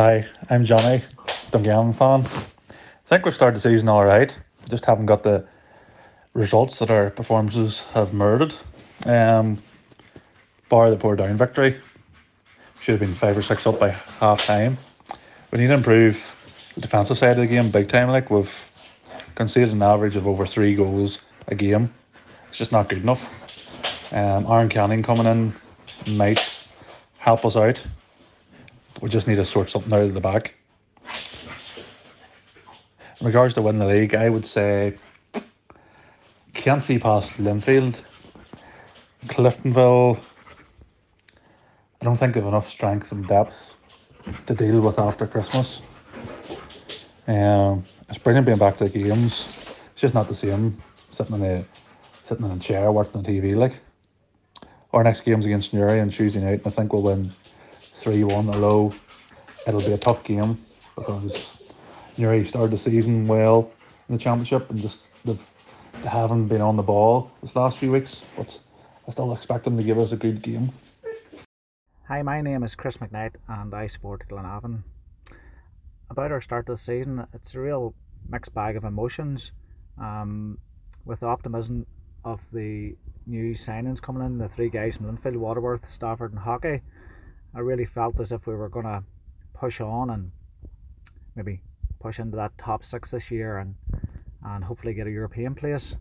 Hi, I'm Johnny, Dungannon fan. I think we've started the season all right. Just haven't got the results that our performances have merited. Um, bar the Portadown victory. Should have been five or six up by half time. We need to improve the defensive side of the game big time. Like we've conceded an average of over three goals a game. It's just not good enough. Um, Aaron Canning coming in might help us out. We just need to sort something out of the back. In regards to winning the league, I would say can't see past Linfield, Cliftonville. I don't think they have enough strength and depth to deal with after Christmas. Um, it's brilliant being back to the games. It's just not the same sitting in a sitting in a chair watching the TV. Like our next game's against Newry on Tuesday night, and I think we'll win three one. Although it'll be a tough game because Newry started the season well in the championship and just they've they haven't been on the ball this last few weeks. But I still expect them to give us a good game. Hi, my name is Chris McKnight and I support Glenavon. About our start this season, it's a real mixed bag of emotions. Um, with the optimism of the new signings coming in, the three guys from Linfield, Waterworth, Stafford, and Haughey, I really felt as if we were going to push on and maybe push into that top six this year and, and hopefully get a European place.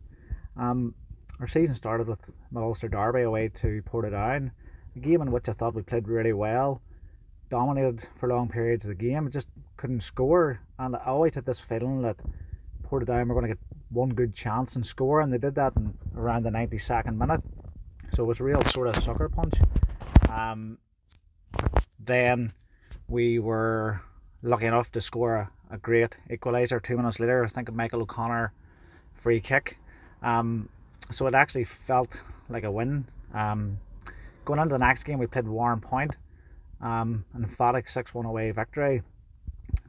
Um, our season started with Ulster Derby away to Portadown a game in which I thought we played really well, dominated for long periods of the game, just couldn't score. And I always had this feeling that Portadown were going to get one good chance and score, and they did that in around the 92nd minute. So it was a real sort of sucker punch. Um, then we were lucky enough to score a, a great equaliser two minutes later. I think of Michael O'Connor free kick. Um, so it actually felt like a win. Um, Going on to the next game, we played Warrenpoint. Um, an emphatic 6 1 away victory.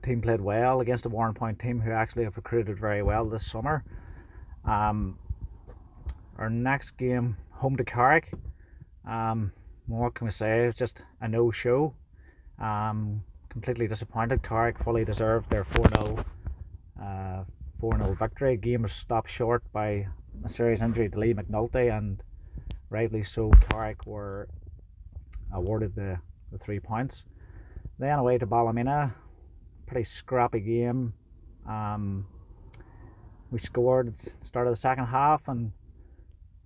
Team played well against a Warrenpoint team who actually have recruited very well this summer. Um, our next game, home to Carrick. Um, what can we say? It's just a no show. Um, completely disappointed. Carrick fully deserved their 4 0 uh, 4 0 victory. Game was stopped short by a serious injury to Lee McNulty and rightly so, Carrick were awarded the, the three points. Then away to Ballymena, pretty scrappy game. Um, we scored at the start of the second half and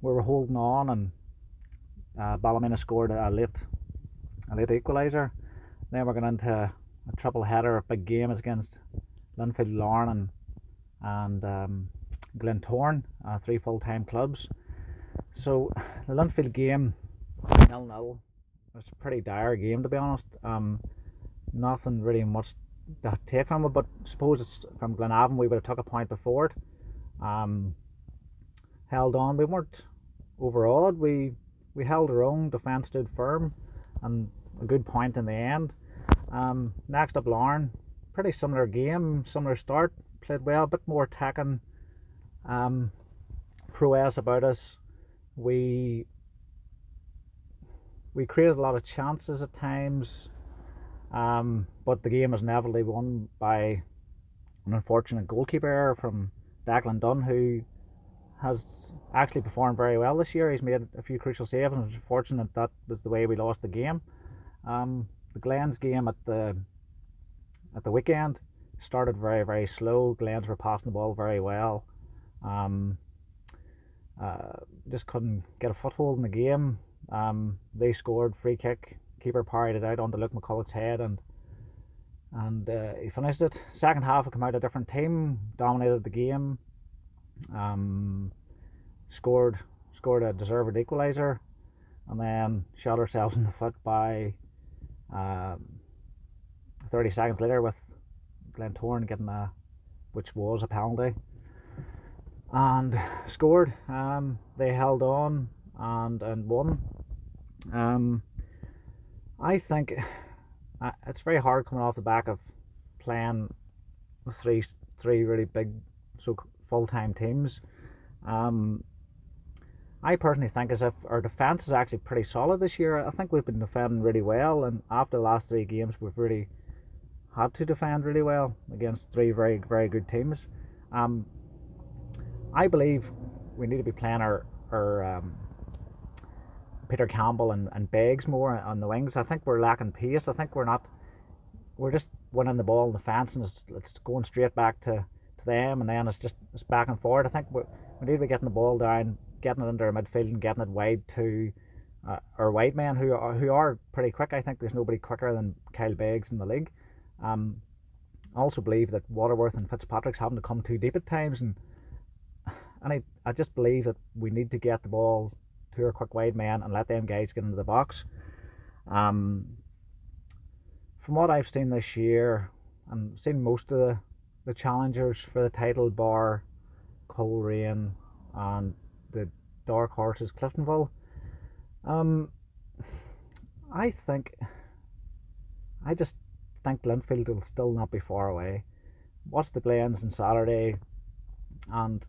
we were holding on and uh, Ballymena scored a late a late equaliser. Then we're going into a triple header of big games against Linfield Larne and, and um, Glentoran, uh, three full time clubs. So the Linfield game, nil nil, was a pretty dire game to be honest. Um, nothing really much to take from it, but suppose it's from Glenavon we would have took a point before it. Um, held on. We weren't overawed. We we held our own. Defence stood firm, and a good point in the end. Um, next up, Larne. Pretty similar game, similar start. Played well, a bit more attacking. Um, prowess about us we we created a lot of chances at times, um, but the game was inevitably won by an unfortunate goalkeeper error from Declan Dunn, who has actually performed very well this year. He's made a few crucial saves, and it was fortunate that was the way we lost the game. Um, the Glens game at the at the weekend started very very slow. Glens were passing the ball very well. Um, uh, just couldn't get a foothold in the game. Um, they scored free kick. Keeper parried it out onto Luke McCullough's head and and uh, he finished it. Second half, it came out a different team, dominated the game. Um, scored scored a deserved equaliser, and then shot ourselves in the foot by um, 30 seconds later with Glentoran getting a, which was a penalty and scored. Um, they held on and and won. Um, I think uh, it's very hard coming off the back of playing three three really big so full time teams. Um, I personally think as if our defence is actually pretty solid this year. I think we've been defending really well, and after the last three games, we've really had to defend really well against three very very good teams. Um, I believe we need to be playing our our um, Peter Campbell and, and Beggs more on the wings. I think we're lacking pace. I think we're not. We're just winning the ball in the fence and it's, it's going straight back to, to them, and then it's just it's back and forward. I think we we need to be getting the ball down, getting it into our midfield, and getting it wide to uh, our wide men who are who are pretty quick. I think there's nobody quicker than Kyle Beggs in the league. Um, I also believe that Waterworth and Fitzpatrick's having to come too deep at times, and and I, I just believe that we need to get the ball to our quick wide men and let them guys get into the box. Um, from what I've seen this year, and seen most of the, the challengers for the title bar, Cole Coleraine and the dark horse is Cliftonville. Um, I think, I just think Linfield will still not be far away. Watch the Glens on Saturday, and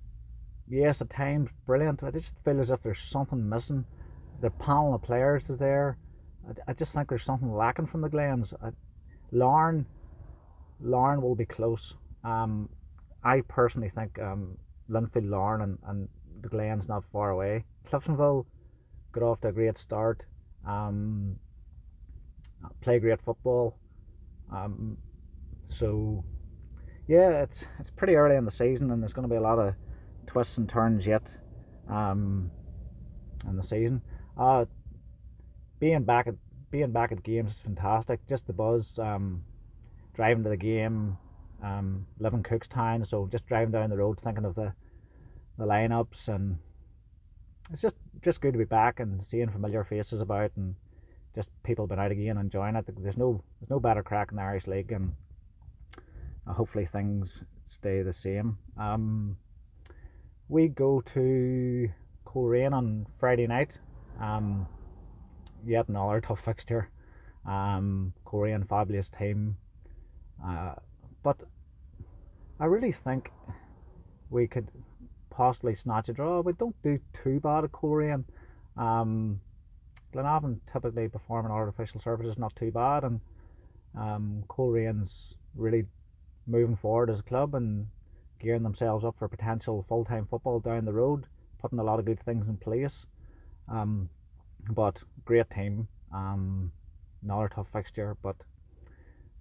yes, at times brilliant. I just feel as if there's something missing. The panel of players is there. I, I just think there's something lacking from the Glens. I, Larne will be close. Um, I personally think um, Linfield, Larne, and, and the Glens not far away. Cliftonville got off to a great start. Um, play great football. Um, so yeah, it's it's pretty early in the season, and there's going to be a lot of twists and turns yet um, in the season. Uh, being back at being back at games is fantastic. Just the buzz, um, driving to the game, um, living Cookstown, so just driving down the road, thinking of the the lineups, and it's just just good to be back and seeing familiar faces about, and just people been out again enjoying it. There's no there's no better crack in the Irish League, and uh, hopefully things stay the same. Um, we go to Coleraine on Friday night. Um, yet another tough fixture. Um, Coleraine fabulous team, uh, but I really think we could possibly snatch a draw. We don't do too bad at Coleraine. Um, Glenavon typically performing artificial surfaces not too bad, and um, really moving forward as a club and gearing themselves up for potential full time football down the road, putting a lot of good things in place. Um, but great team. Um, another tough fixture, but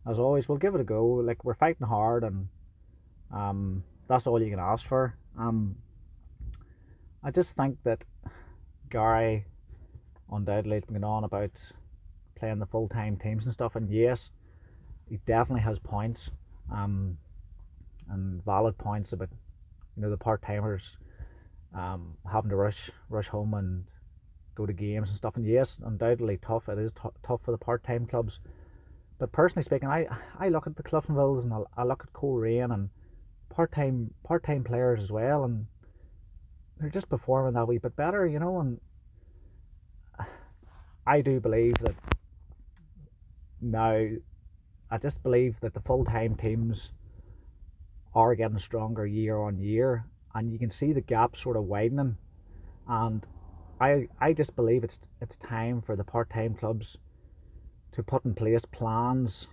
as always, we'll give it a go. Like we're fighting hard, and um, that's all you can ask for. Um, I just think that Gary undoubtedly has been on about playing the full time teams and stuff, and yes, he definitely has points. Um, and valid points about you know the part timers um, having to rush rush home and go to games and stuff. And yes, undoubtedly tough. It is t- tough for the part time clubs. But personally speaking, I I look at the Cliftonvilles and I, I look at Coleraine and part time part time players as well, and they're just performing that wee bit better, you know. And I do believe that now. I just believe that the full time teams are getting stronger year on year, and you can see the gap sort of widening. And I I just believe it's it's time for the part time clubs to put in place plans,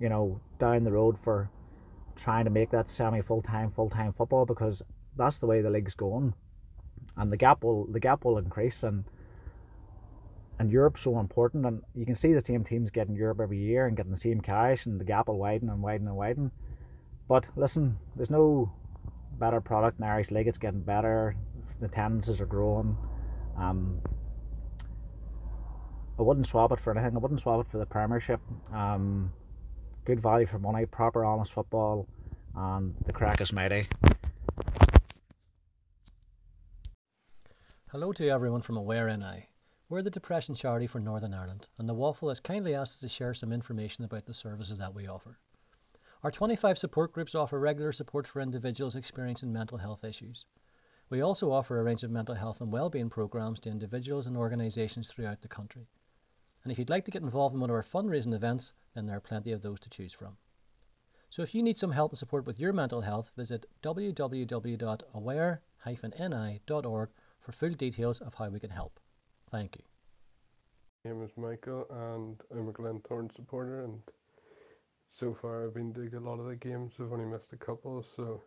you know, down the road for trying to make that semi full time full time football because that's the way the league's going, and the gap will the gap will increase and. And Europe's so important, and you can see the same teams getting Europe every year and getting the same cash, and the gap will widen and widen and widen. But listen, there's no better product in Irish League. It's getting better. The tendencies are growing. Um, I wouldn't swap it for anything. I wouldn't swap it for the Premiership. Um, good value for money, proper, honest football, and the crack is mighty. Hello to everyone from Aware NI. We're the depression charity for Northern Ireland, and the Waffle has kindly asked us to share some information about the services that we offer. Our 25 support groups offer regular support for individuals experiencing mental health issues. We also offer a range of mental health and wellbeing programs to individuals and organisations throughout the country. And if you'd like to get involved in one of our fundraising events, then there are plenty of those to choose from. So if you need some help and support with your mental health, visit www.aware-ni.org for full details of how we can help. Thank you. My name is Michael and I'm a Glentoran supporter and so far I've been doing a lot of the games. I've only missed a couple, so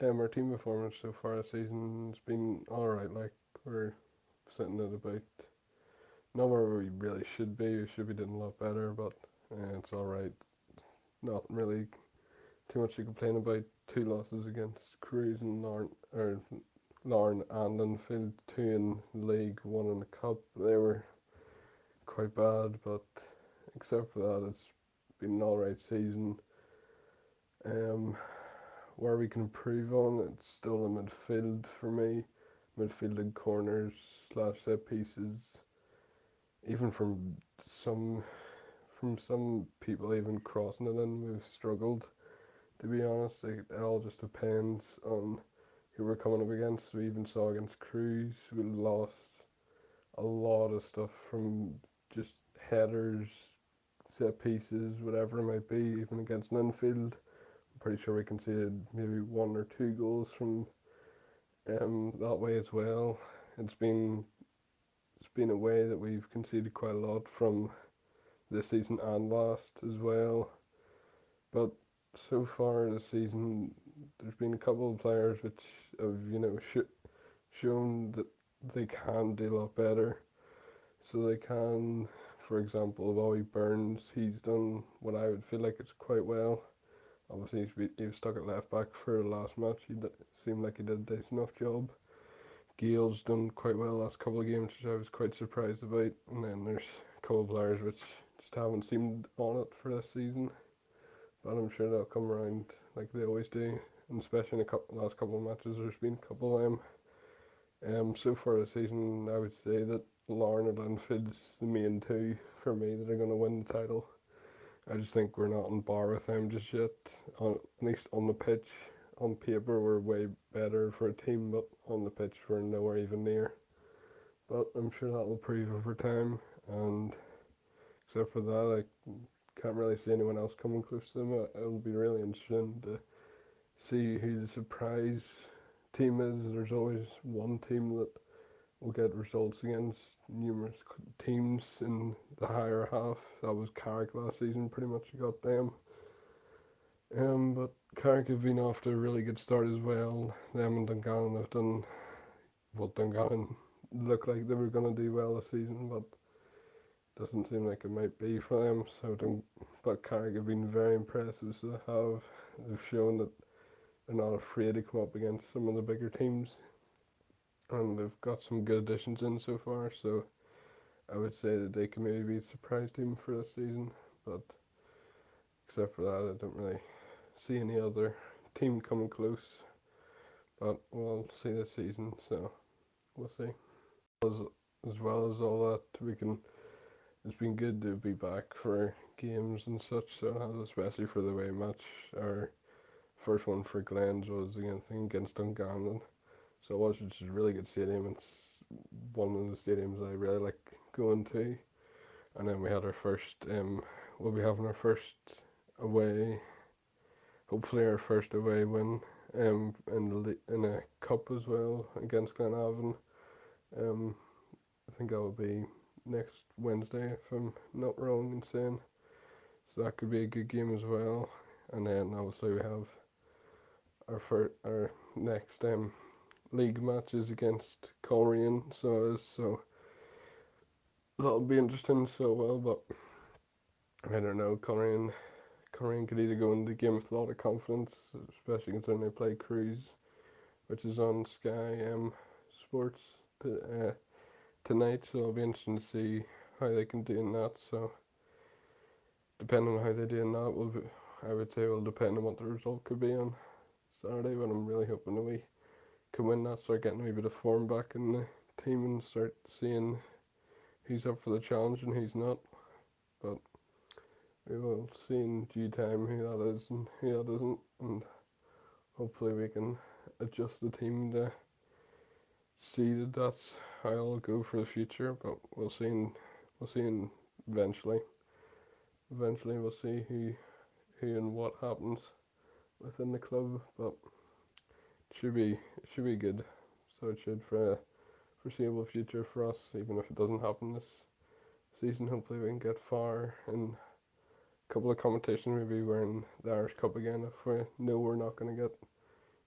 um, our team performance so far this season's been all right. Like we're sitting at about not where we really should be. We should be doing a lot better, but it's all right. Nothing really too much to complain about. Two losses against Crues and Larne, or Larne and Linfield, two in league, one in the cup. They were quite bad, but except for that, it's been an alright season. Um, where we can improve on, it's still in midfield for me. Midfield and corners slash set pieces. Even from some from some people even crossing it in, we've struggled. To be honest, it, it all just depends on who we're coming up against. We even saw against Crues, we lost a lot of stuff from just headers, set pieces, whatever it might be, even against Linfield. I'm pretty sure we conceded maybe one or two goals from um, that way as well. It's been been a way that we've conceded quite a lot from this season and last as well. But so far this season, there's been a couple of players which have you know sh- shown that they can do a lot better. So they can, for example, Bobby Burns, he's done what I would feel like it's quite well. Obviously, he's he was stuck at left back for the last match. He seemed like he did a decent enough job. Gale's done quite well last couple of games, which I was quite surprised about. And then there's a couple of players which just haven't seemed on it for this season. But I'm sure they'll come around like they always do. And especially in the couple, last couple of matches, there's been a couple of them. Um, so far this season, I would say that Larne and Linfield's the main two for me that are going to win the title. I just think we're not on bar with them just yet. On, at least on the pitch, on paper, we're way better for a team, but on the pitch, we're nowhere even near. But I'm sure that will prove over time. And except for that, I can't really see anyone else coming close to them. It'll be really interesting to see who the surprise team is. There's always one team that will get results against numerous teams in the higher half. That was Carrick last season, pretty much got them. Um, but Carrick have been off to a really good start as well. Them and Dungannon have done what Dungannon looked like they were going to do well this season, but doesn't seem like it might be for them. So, but Carrick have been very impressive. So they have they've shown that they're not afraid to come up against some of the bigger teams and they've got some good additions in so far. So I would say that they can maybe be a surprise team for this season, but except for that, I don't really see any other team coming close. But we'll see this season, so we'll see. As, as well as all that, we can. It's been good to be back for games and such, so especially for the way match. Our first one for Glens was against against Dungannon so it was just a really good stadium. It's one of the stadiums I really like going to. And then we had our first, um, we'll be having our first away, hopefully our first away win um, in, the, in a cup as well against Glenavon. Um, I think that will be next Wednesday if I'm not wrong in saying. So that could be a good game as well. And then obviously we have our first, our next um, league matches against Coleraine, so so that'll be interesting so well, but I don't know, Coleraine, Coleraine could either go into the game with a lot of confidence, especially considering they play Crues, which is on Sky um, Sports uh, tonight, so it'll be interesting to see how they can do in that, so depending on how they do in that, will be, I would say will depend on what the result could be on Saturday, but I'm really hoping that we can win that, start getting a wee bit of form back in the team and start seeing who's up for the challenge and who's not. But we will see in due time who that is and who that isn't, and hopefully we can adjust the team to see that that's how it'll go for the future. But we'll see. In, we'll see in eventually. Eventually, we'll see who, who and what happens within the club. But should be should be good. So it should for a foreseeable future for us, even if it doesn't happen this season. Hopefully we can get far in a couple of competitions, maybe we're in the Irish Cup again if we know we're not going to get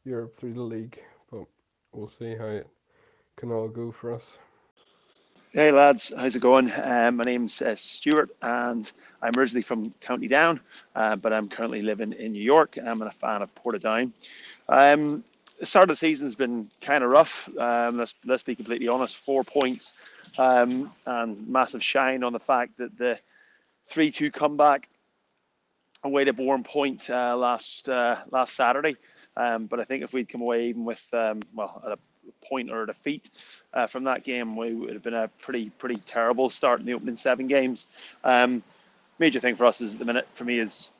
Europe through the league. But we'll see how it can all go for us. Hey lads, how's it going? Um, my name's uh, Stuart and I'm originally from County Down, uh, but I'm currently living in New York. And I'm a fan of Portadown. Um, the start of the season's been kind of rough. Um, let's let's be completely honest. Four points um, and massive shine on the fact that the three-two comeback away to Warrenpoint uh, last uh, last Saturday. Um, but I think if we'd come away even with um, well a point or a defeat uh, from that game, we would have been a pretty pretty terrible start in the opening seven games. Um, major thing for us is at the minute for me is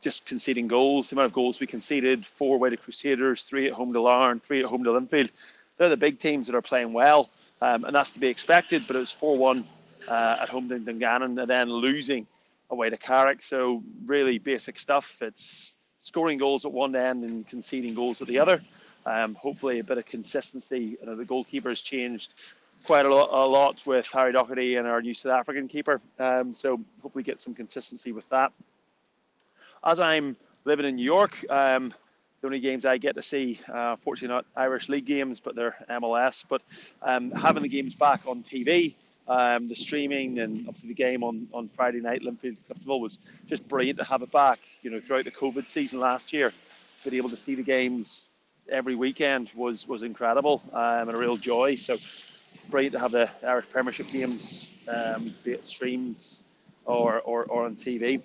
just conceding goals. The amount of goals we conceded: four away to Crusaders, three at home to Larne, three at home to Linfield. They're the big teams that are playing well, um, and that's to be expected. But it was four-one uh, at home to Dungannon, and then losing away to Carrick. So really basic stuff. It's scoring goals at one end and conceding goals at the other. Um, hopefully, a bit of consistency. You know, the goalkeeper's changed quite a lot, a lot with Harry Doherty and our new South African keeper. Um, so hopefully, get some consistency with that. As I'm living in New York, um, the only games I get to see, uh, fortunately not Irish League games, but they're MLS. But um, having the games back on TV, um, the streaming, and obviously the game on, on Friday night, Linfield Cliftonville, was just brilliant to have it back. You know, throughout the COVID season last year, to be able to see the games every weekend was was incredible um, and a real joy. So great to have the Irish Premiership games, um, be it streamed or, or, or on TV.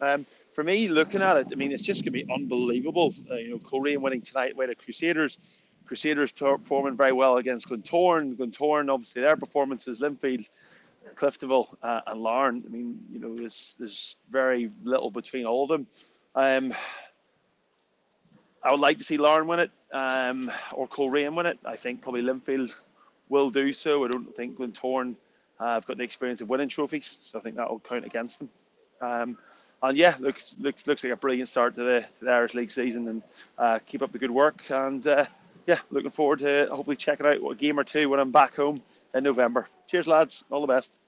Um, for me, looking at it, I mean, it's just going to be unbelievable. Uh, you know, Coleraine winning tonight with the Crusaders. Crusaders performing very well against Glentoran. Glentoran, obviously, their performances, Linfield, Cliftonville, uh, and Larne. I mean, you know, there's, there's very little between all of them. Um, I would like to see Larne win it um, or Coleraine win it. I think probably Linfield will do so. I don't think Glentoran uh, have got the experience of winning trophies, so I think that will count against them. Um, and yeah, looks looks looks like a brilliant start to the, to the Irish League season, and uh, keep up the good work. And uh, yeah, looking forward to hopefully checking out a game or two when I'm back home in November. Cheers, lads. All the best.